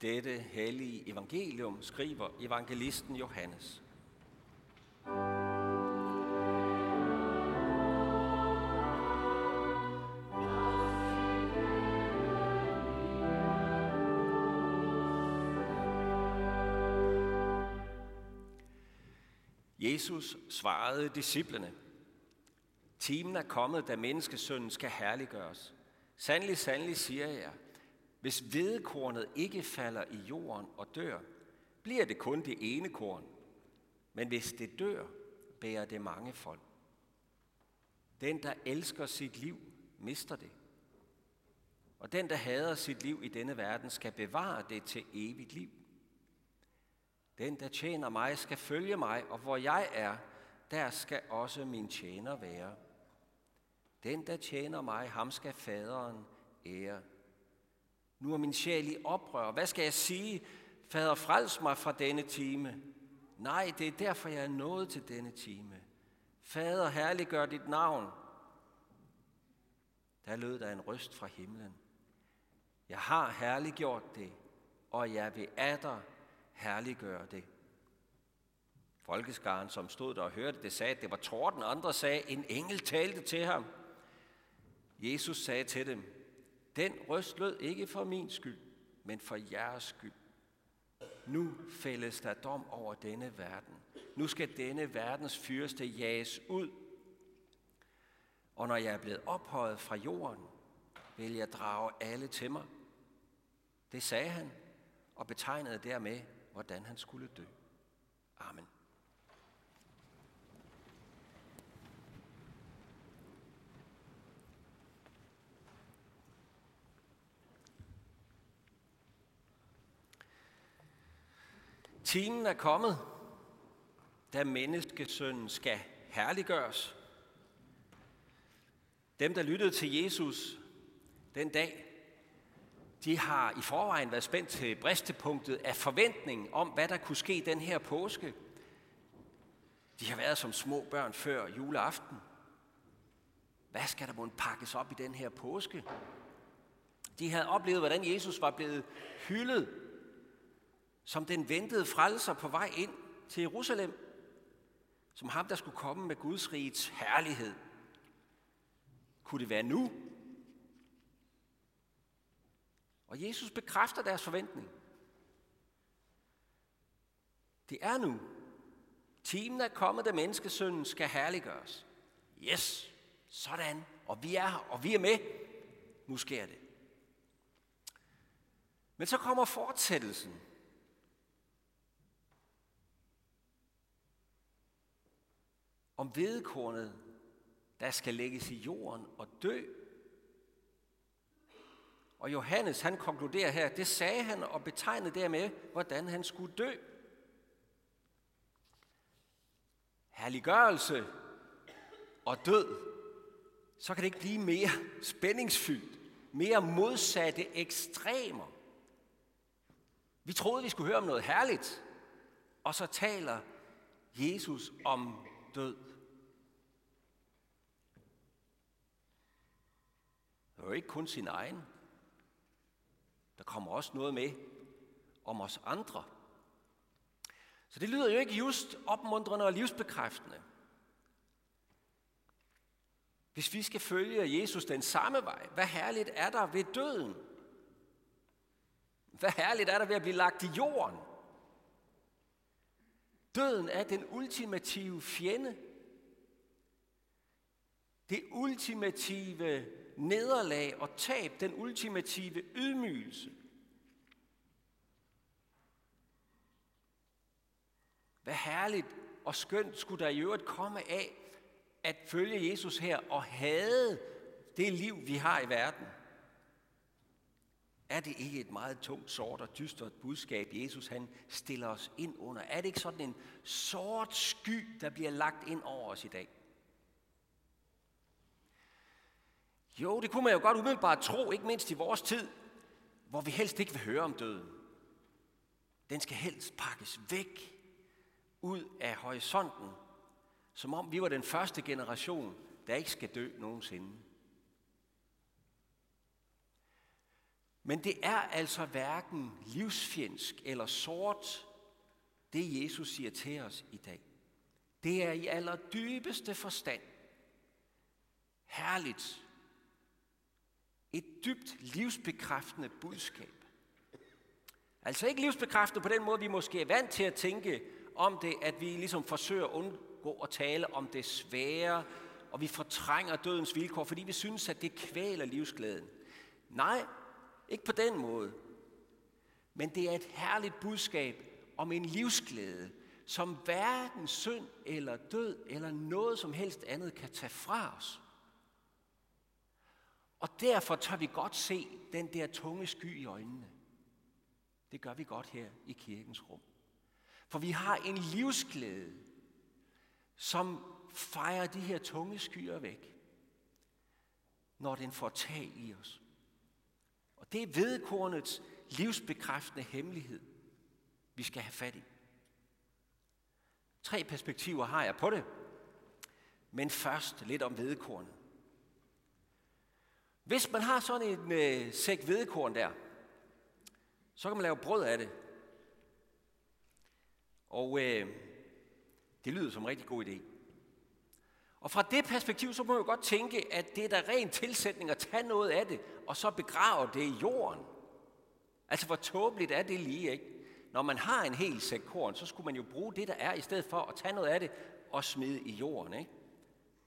Dette hellige evangelium skriver evangelisten Johannes. Jesus svarede disciplene, Timen er kommet, da menneskesønnen skal herliggøres. Sandelig, sandelig siger jeg, hvis hvedekornet ikke falder i jorden og dør, bliver det kun det ene korn. Men hvis det dør, bærer det mange folk. Den, der elsker sit liv, mister det. Og den, der hader sit liv i denne verden, skal bevare det til evigt liv. Den, der tjener mig, skal følge mig, og hvor jeg er, der skal også min tjener være. Den, der tjener mig, ham skal faderen ære. Nu er min sjæl i oprør. Hvad skal jeg sige? Fader, frels mig fra denne time. Nej, det er derfor, jeg er nået til denne time. Fader, herliggør dit navn. Der lød der en røst fra himlen. Jeg har herliggjort det, og jeg vil atter herliggøre det. Folkeskaren, som stod der og hørte det, sagde, at det var torden. Andre sagde, en engel talte til ham. Jesus sagde til dem, den røst lød ikke for min skyld, men for jeres skyld. Nu fældes der dom over denne verden. Nu skal denne verdens fyrste jages ud. Og når jeg er blevet ophøjet fra jorden, vil jeg drage alle til mig. Det sagde han, og betegnede dermed, hvordan han skulle dø. Amen. Timen er kommet, da menneskesønnen skal herliggøres. Dem, der lyttede til Jesus den dag, de har i forvejen været spændt til bristepunktet af forventning om, hvad der kunne ske den her påske. De har været som små børn før juleaften. Hvad skal der måtte pakkes op i den her påske? De havde oplevet, hvordan Jesus var blevet hyldet som den ventede frelser på vej ind til Jerusalem, som ham, der skulle komme med Guds rigets herlighed. Kunne det være nu? Og Jesus bekræfter deres forventning. Det er nu. Timen er kommet, da menneskesønnen skal herliggøres. Yes, sådan. Og vi er her, og vi er med. Nu sker det. Men så kommer fortsættelsen. Om vedekornet, der skal lægges i jorden og dø. Og Johannes, han konkluderer her, det sagde han og betegnede dermed, hvordan han skulle dø. Herliggørelse og død, så kan det ikke blive mere spændingsfyldt, mere modsatte ekstremer. Vi troede, vi skulle høre om noget herligt, og så taler Jesus om død. Det er jo ikke kun sin egen. Der kommer også noget med om os andre. Så det lyder jo ikke just opmuntrende og livsbekræftende. Hvis vi skal følge Jesus den samme vej, hvad herligt er der ved døden? Hvad herligt er der ved at blive lagt i jorden? Døden er den ultimative fjende. Det ultimative nederlag og tab, den ultimative ydmygelse. Hvad herligt og skønt skulle der i øvrigt komme af at følge Jesus her og have det liv, vi har i verden. Er det ikke et meget tungt, sort og dystert budskab, Jesus han stiller os ind under? Er det ikke sådan en sort sky, der bliver lagt ind over os i dag? Jo, det kunne man jo godt umiddelbart tro, ikke mindst i vores tid, hvor vi helst ikke vil høre om døden. Den skal helst pakkes væk ud af horisonten, som om vi var den første generation, der ikke skal dø nogensinde. Men det er altså hverken livsfjendsk eller sort, det Jesus siger til os i dag. Det er i allerdybeste forstand herligt. Et dybt livsbekræftende budskab. Altså ikke livsbekræftende på den måde, vi måske er vant til at tænke om det, at vi ligesom forsøger at undgå at tale om det svære, og vi fortrænger dødens vilkår, fordi vi synes, at det kvæler livsglæden. Nej, ikke på den måde. Men det er et herligt budskab om en livsglæde, som hverken synd eller død eller noget som helst andet kan tage fra os. Og derfor tør vi godt se den der tunge sky i øjnene. Det gør vi godt her i kirkens rum. For vi har en livsglæde, som fejrer de her tunge skyer væk, når den får tag i os. Og det er vedkornets livsbekræftende hemmelighed, vi skal have fat i. Tre perspektiver har jeg på det, men først lidt om vedkornet. Hvis man har sådan en øh, sæk hvedekorn der, så kan man lave brød af det. Og øh, det lyder som en rigtig god idé. Og fra det perspektiv, så må man jo godt tænke, at det er da ren tilsætning at tage noget af det, og så begrave det i jorden. Altså, hvor tåbeligt er det lige, ikke? Når man har en hel sæk korn, så skulle man jo bruge det, der er, i stedet for at tage noget af det og smide i jorden, ikke?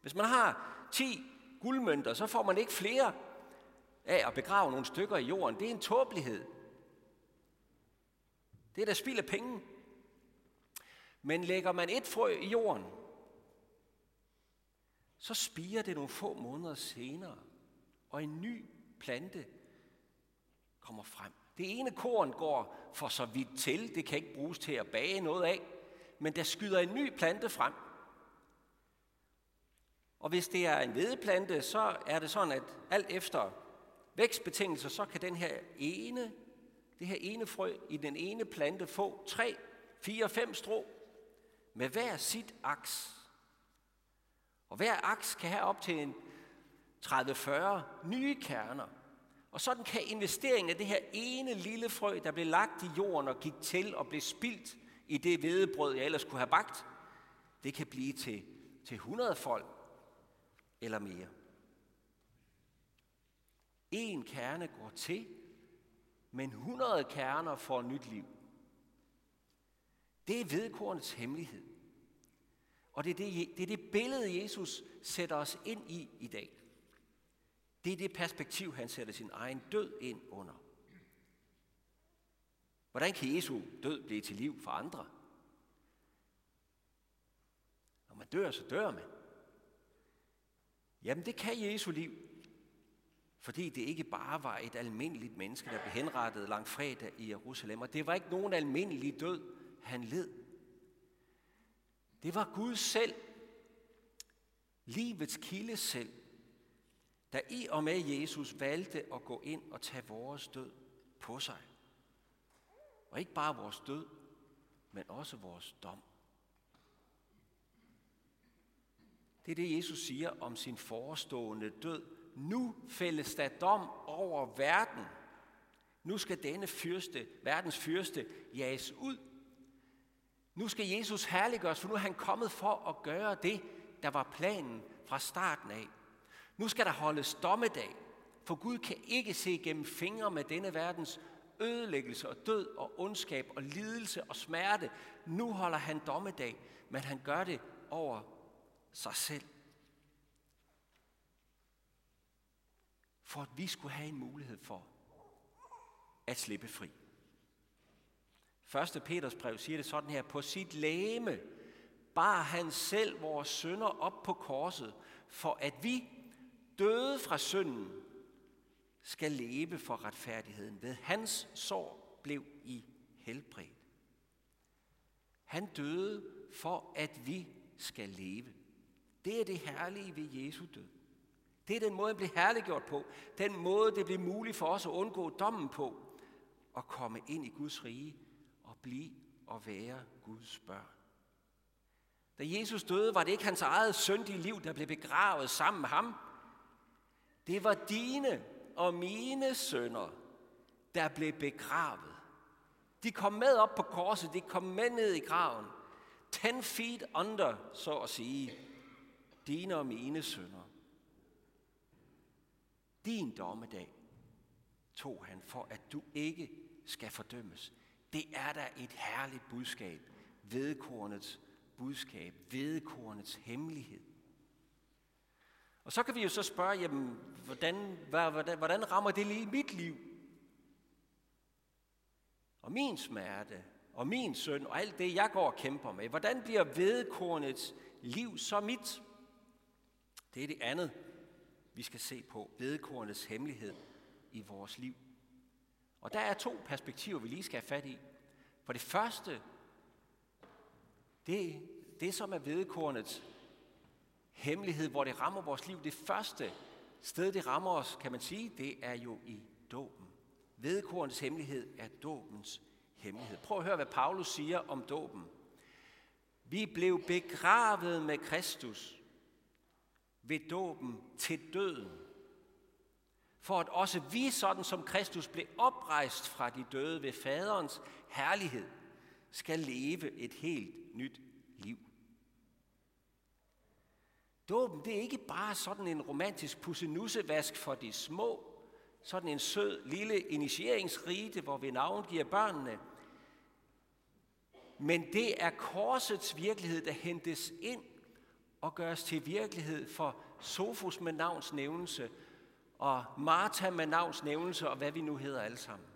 Hvis man har 10 guldmønter, så får man ikke flere af at begrave nogle stykker i jorden. Det er en tåbelighed. Det er da spild af penge. Men lægger man et frø i jorden, så spiger det nogle få måneder senere, og en ny plante kommer frem. Det ene korn går for så vidt til, det kan ikke bruges til at bage noget af, men der skyder en ny plante frem. Og hvis det er en hvedeplante, så er det sådan, at alt efter vækstbetingelser, så kan den her ene, det her ene frø i den ene plante få tre, fire, fem strå med hver sit aks. Og hver aks kan have op til en 30-40 nye kerner. Og sådan kan investeringen af det her ene lille frø, der blev lagt i jorden og gik til og blev spildt i det hvedebrød, jeg ellers kunne have bagt, det kan blive til, til 100 folk eller mere. En kerne går til, men 100 kerner får nyt liv. Det er vedkornets hemmelighed. Og det er det, det er det billede, Jesus sætter os ind i i dag. Det er det perspektiv, han sætter sin egen død ind under. Hvordan kan Jesu død blive til liv for andre? Når man dør, så dør man. Jamen det kan Jesu liv, fordi det ikke bare var et almindeligt menneske, der blev henrettet langfredag i Jerusalem. Og det var ikke nogen almindelig død, han led. Det var Gud selv, livets kilde selv, der i og med Jesus valgte at gå ind og tage vores død på sig. Og ikke bare vores død, men også vores dom. Det er det, Jesus siger om sin forestående død. Nu fælles der dom over verden. Nu skal denne fyrste, verdens fyrste jages ud. Nu skal Jesus herliggøres, for nu er han kommet for at gøre det, der var planen fra starten af. Nu skal der holdes dommedag, for Gud kan ikke se gennem fingre med denne verdens ødelæggelse og død og ondskab og lidelse og smerte. Nu holder han dommedag, men han gør det over sig selv. For at vi skulle have en mulighed for at slippe fri. 1. Peters brev siger det sådan her, på sit læme bar han selv vores sønder op på korset, for at vi, døde fra synden, skal leve for retfærdigheden. Ved hans sår blev I helbredt. Han døde for, at vi skal leve. Det er det herlige ved Jesu død. Det er den måde, han blev herliggjort på. Den måde, det blev muligt for os at undgå dommen på. Og komme ind i Guds rige og blive og være Guds børn. Da Jesus døde, var det ikke hans eget syndige liv, der blev begravet sammen med ham. Det var dine og mine sønner, der blev begravet. De kom med op på korset, de kom med ned i graven. Ten feet under, så at sige, dine og mine sønner. Din dommedag tog han for, at du ikke skal fordømmes. Det er da et herligt budskab. Vedkornets budskab. Vedkornets hemmelighed. Og så kan vi jo så spørge, jamen, hvordan, hvordan, hvordan rammer det lige mit liv? Og min smerte, og min søn, og alt det, jeg går og kæmper med. Hvordan bliver vedkornets liv så mit? Det er det andet, vi skal se på. Vedkornets hemmelighed i vores liv. Og der er to perspektiver, vi lige skal have fat i. For det første, det, det som er vedkornets hemmelighed, hvor det rammer vores liv, det første sted, det rammer os, kan man sige, det er jo i dåben. Vedkornets hemmelighed er dåbens hemmelighed. Prøv at høre, hvad Paulus siger om dåben. Vi blev begravet med Kristus ved dåben til døden, for at også vi, sådan som Kristus blev oprejst fra de døde ved faderens herlighed, skal leve et helt nyt liv. Dåben, det er ikke bare sådan en romantisk pussenussevask for de små, sådan en sød lille initieringsrite, hvor vi navngiver børnene. Men det er korsets virkelighed, der hentes ind og gøres til virkelighed for Sofus med navns nævnelse, og Martha med navns nævnelse, og hvad vi nu hedder alle sammen.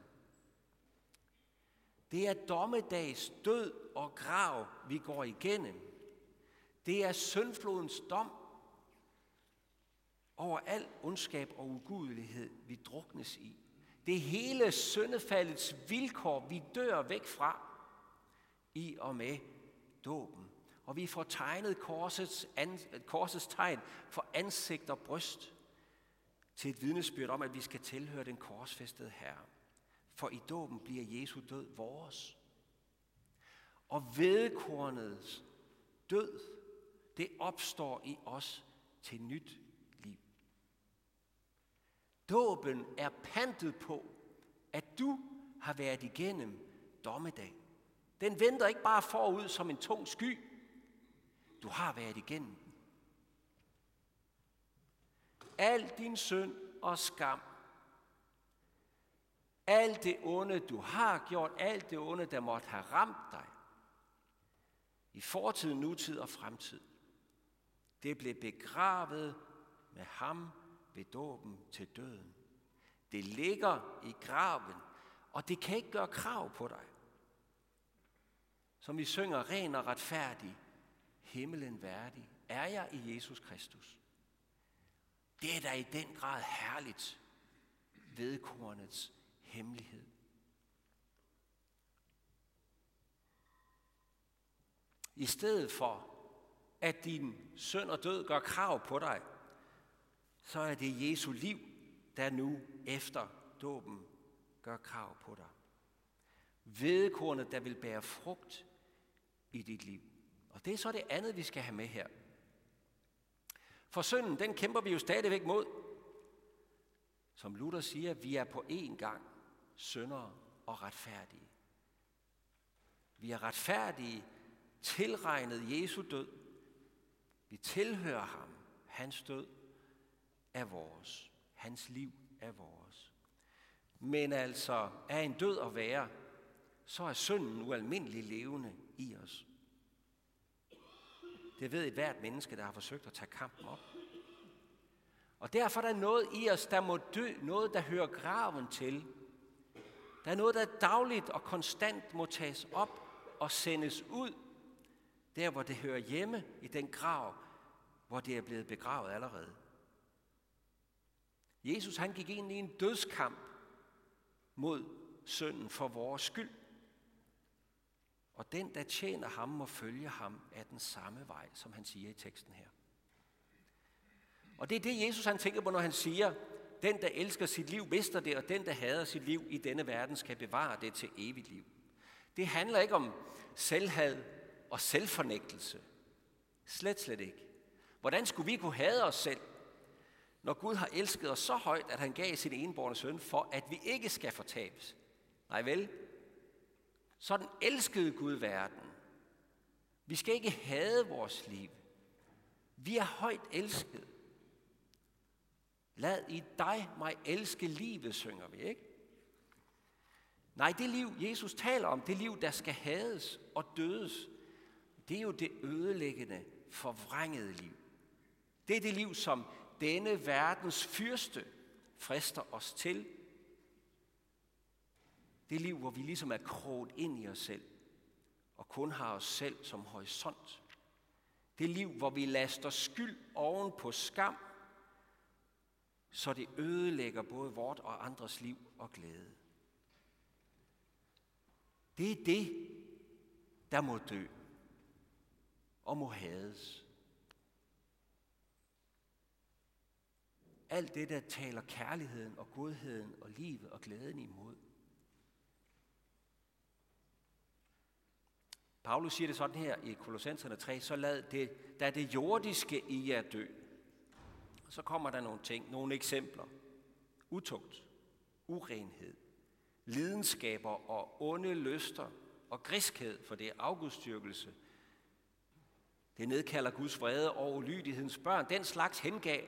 Det er dommedags død og grav, vi går igennem. Det er syndflodens dom over al ondskab og ugudelighed, vi druknes i. Det er hele syndefaldets vilkår, vi dør væk fra i og med dåben. Og vi får tegnet korsets, an, korsets tegn for ansigt og bryst til et vidnesbyrd om, at vi skal tilhøre den korsfæstede Herre. For i dåben bliver Jesu død vores. Og vedkornets død, det opstår i os til nyt liv. Dåben er pantet på, at du har været igennem dommedag. Den venter ikke bare forud som en tung sky. Du har været igennem den. Al din synd og skam alt det onde, du har gjort, alt det onde, der måtte have ramt dig, i fortid, nutid og fremtid, det blev begravet med ham ved dåben til døden. Det ligger i graven, og det kan ikke gøre krav på dig. Som vi synger ren og retfærdig, himmelen værdig, er jeg i Jesus Kristus. Det er da i den grad herligt vedkornets hemmelighed. I stedet for, at din søn og død gør krav på dig, så er det Jesu liv, der nu efter dåben gør krav på dig. Vedkornet, der vil bære frugt i dit liv. Og det er så det andet, vi skal have med her. For synden, den kæmper vi jo stadigvæk mod. Som Luther siger, vi er på én gang syndere og retfærdige. Vi er retfærdige, tilregnet Jesu død. Vi tilhører ham. Hans død er vores. Hans liv er vores. Men altså, er en død at være, så er synden ualmindelig levende i os. Det ved et hvert menneske, der har forsøgt at tage kampen op. Og derfor er der noget i os, der må dø, noget, der hører graven til, der er noget, der dagligt og konstant må tages op og sendes ud, der hvor det hører hjemme i den grav, hvor det er blevet begravet allerede. Jesus han gik ind i en dødskamp mod synden for vores skyld. Og den, der tjener ham, må følge ham af den samme vej, som han siger i teksten her. Og det er det, Jesus han tænker på, når han siger, den, der elsker sit liv, mister det, og den, der hader sit liv i denne verden, skal bevare det til evigt liv. Det handler ikke om selvhad og selvfornægtelse. Slet, slet ikke. Hvordan skulle vi kunne hade os selv? Når Gud har elsket os så højt, at han gav sin enborne søn for, at vi ikke skal fortabes. Nej vel, sådan elskede Gud verden. Vi skal ikke hade vores liv. Vi er højt elsket. Lad i dig mig elske livet, synger vi, ikke? Nej, det liv, Jesus taler om, det liv, der skal hades og dødes, det er jo det ødelæggende, forvrængede liv. Det er det liv, som denne verdens fyrste frister os til. Det liv, hvor vi ligesom er kroget ind i os selv, og kun har os selv som horisont. Det liv, hvor vi laster skyld oven på skam, så det ødelægger både vort og andres liv og glæde. Det er det, der må dø og må hades. Alt det, der taler kærligheden og godheden og livet og glæden imod. Paulus siger det sådan her i Kolossenserne 3, så lad det, der det jordiske i jer dø. Og Så kommer der nogle ting, nogle eksempler. Utugt, urenhed, lidenskaber og onde lyster og griskhed, for det er afgudstyrkelse. Det nedkalder Guds vrede og ulydighedens børn. Den slags hengav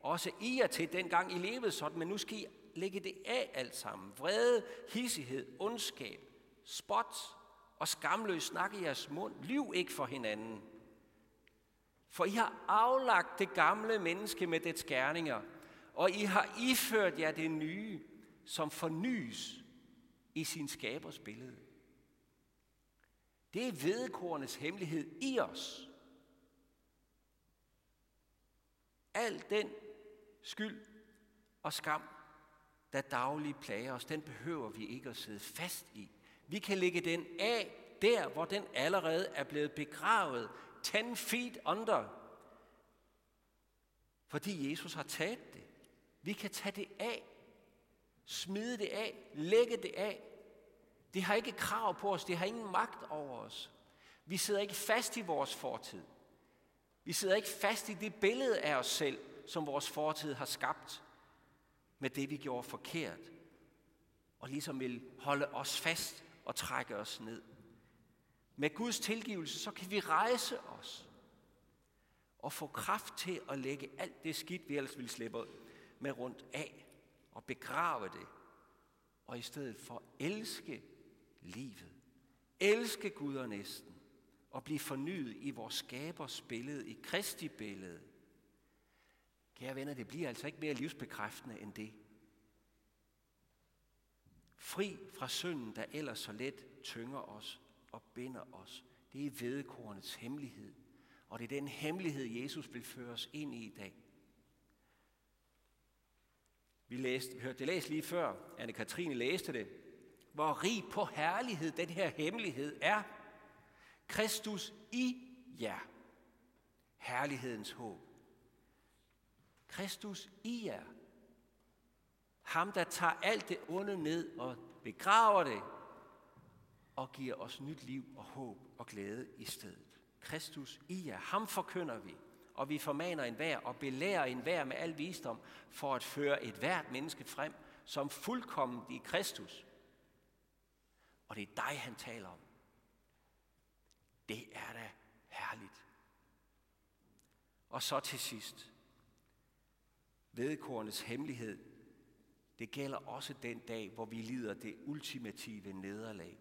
også I jer til dengang I levede sådan, men nu skal I lægge det af alt sammen. Vrede, hissighed, ondskab, spot og skamløs snak i jeres mund. Liv ikke for hinanden. For I har aflagt det gamle menneske med dets gerninger, og I har iført jer det nye, som fornyes i sin skabers billede. Det er vedkornets hemmelighed i os. Al den skyld og skam, der dagligt plager os, den behøver vi ikke at sidde fast i. Vi kan lægge den af der, hvor den allerede er blevet begravet. Ten feet under. Fordi Jesus har taget det. Vi kan tage det af. Smide det af. Lægge det af. Det har ikke krav på os. Det har ingen magt over os. Vi sidder ikke fast i vores fortid. Vi sidder ikke fast i det billede af os selv, som vores fortid har skabt med det, vi gjorde forkert. Og ligesom vil holde os fast og trække os ned. Med Guds tilgivelse, så kan vi rejse os og få kraft til at lægge alt det skidt, vi ellers ville slippe med rundt af og begrave det. Og i stedet for elske livet. Elske Gud og næsten. Og blive fornyet i vores skabers billede, i Kristi billede. Kære venner, det bliver altså ikke mere livsbekræftende end det. Fri fra synden, der ellers så let tynger os og binder os. Det er vedekornets hemmelighed. Og det er den hemmelighed, Jesus vil føre os ind i i dag. Vi, læste, vi hørte det læst lige før. Anne-Katrine læste det. Hvor rig på herlighed den her hemmelighed er. Kristus i jer. Herlighedens håb. Kristus i jer. Ham, der tager alt det onde ned og begraver det, og giver os nyt liv og håb og glæde i stedet. Kristus i jer. Ham forkynder vi, og vi formaner enhver og belærer enhver med al visdom for at føre et hvert menneske frem som fuldkommen i Kristus. Og det er dig, han taler om. Det er da herligt. Og så til sidst. Vedkornets hemmelighed. Det gælder også den dag, hvor vi lider det ultimative nederlag.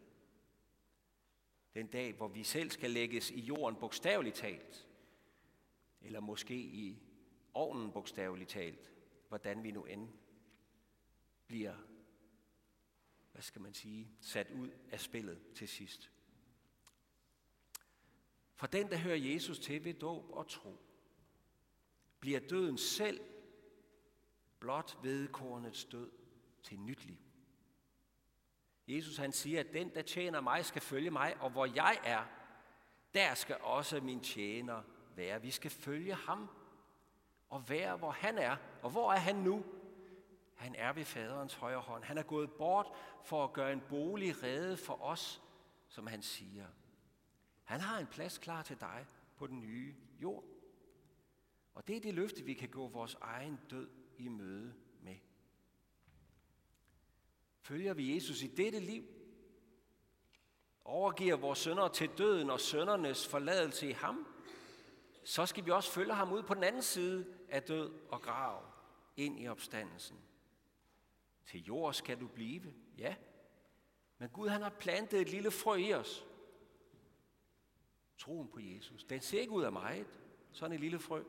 Den dag, hvor vi selv skal lægges i jorden bogstaveligt talt. Eller måske i ovnen bogstaveligt talt. Hvordan vi nu end bliver, hvad skal man sige, sat ud af spillet til sidst. For den, der hører Jesus til ved dåb og tro, bliver døden selv blot vedkornets død til nyt liv. Jesus han siger, at den, der tjener mig, skal følge mig, og hvor jeg er, der skal også min tjener være. Vi skal følge ham og være, hvor han er. Og hvor er han nu? Han er ved faderens højre hånd. Han er gået bort for at gøre en bolig redde for os, som han siger. Han har en plads klar til dig på den nye jord. Og det er det løfte, vi kan gå vores egen død i møde med. Følger vi Jesus i dette liv, overgiver vores sønder til døden og søndernes forladelse i ham, så skal vi også følge ham ud på den anden side af død og grav, ind i opstandelsen. Til jord skal du blive, ja. Men Gud han har plantet et lille frø i os. Troen på Jesus. Den ser ikke ud af meget, sådan et lille frø.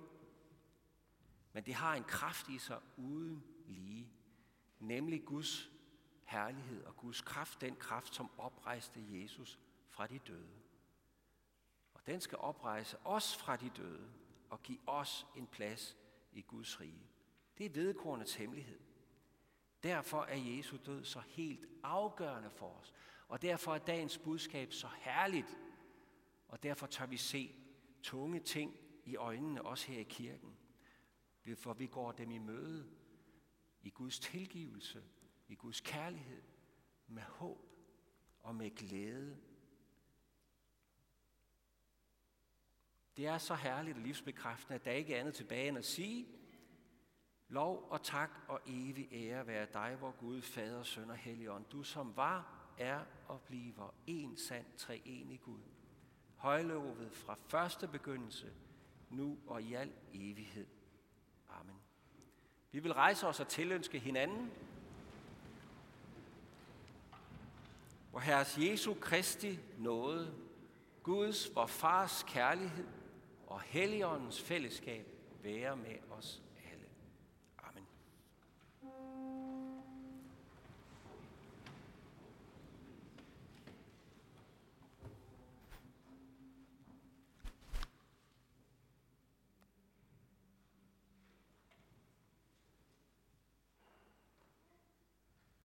Men det har en kraft i sig uden lige. Nemlig Guds herlighed og Guds kraft, den kraft, som oprejste Jesus fra de døde. Og den skal oprejse os fra de døde og give os en plads i Guds rige. Det er vedkornets hemmelighed. Derfor er Jesu død så helt afgørende for os. Og derfor er dagens budskab så herligt. Og derfor tør vi se tunge ting i øjnene, også her i kirken. For vi går dem i møde i Guds tilgivelse, i Guds kærlighed, med håb og med glæde. Det er så herligt og livsbekræftende, at der ikke er andet tilbage end at sige, Lov og tak og evig ære være dig, vor Gud, Fader, Søn og Helligånd, du som var, er og bliver en sand treenig Gud. Højlovet fra første begyndelse, nu og i al evighed. Amen. Vi vil rejse os og tilønske hinanden, hvor Herres Jesu Kristi nåde, Guds, vor Fars kærlighed og Helligåndens fællesskab være med os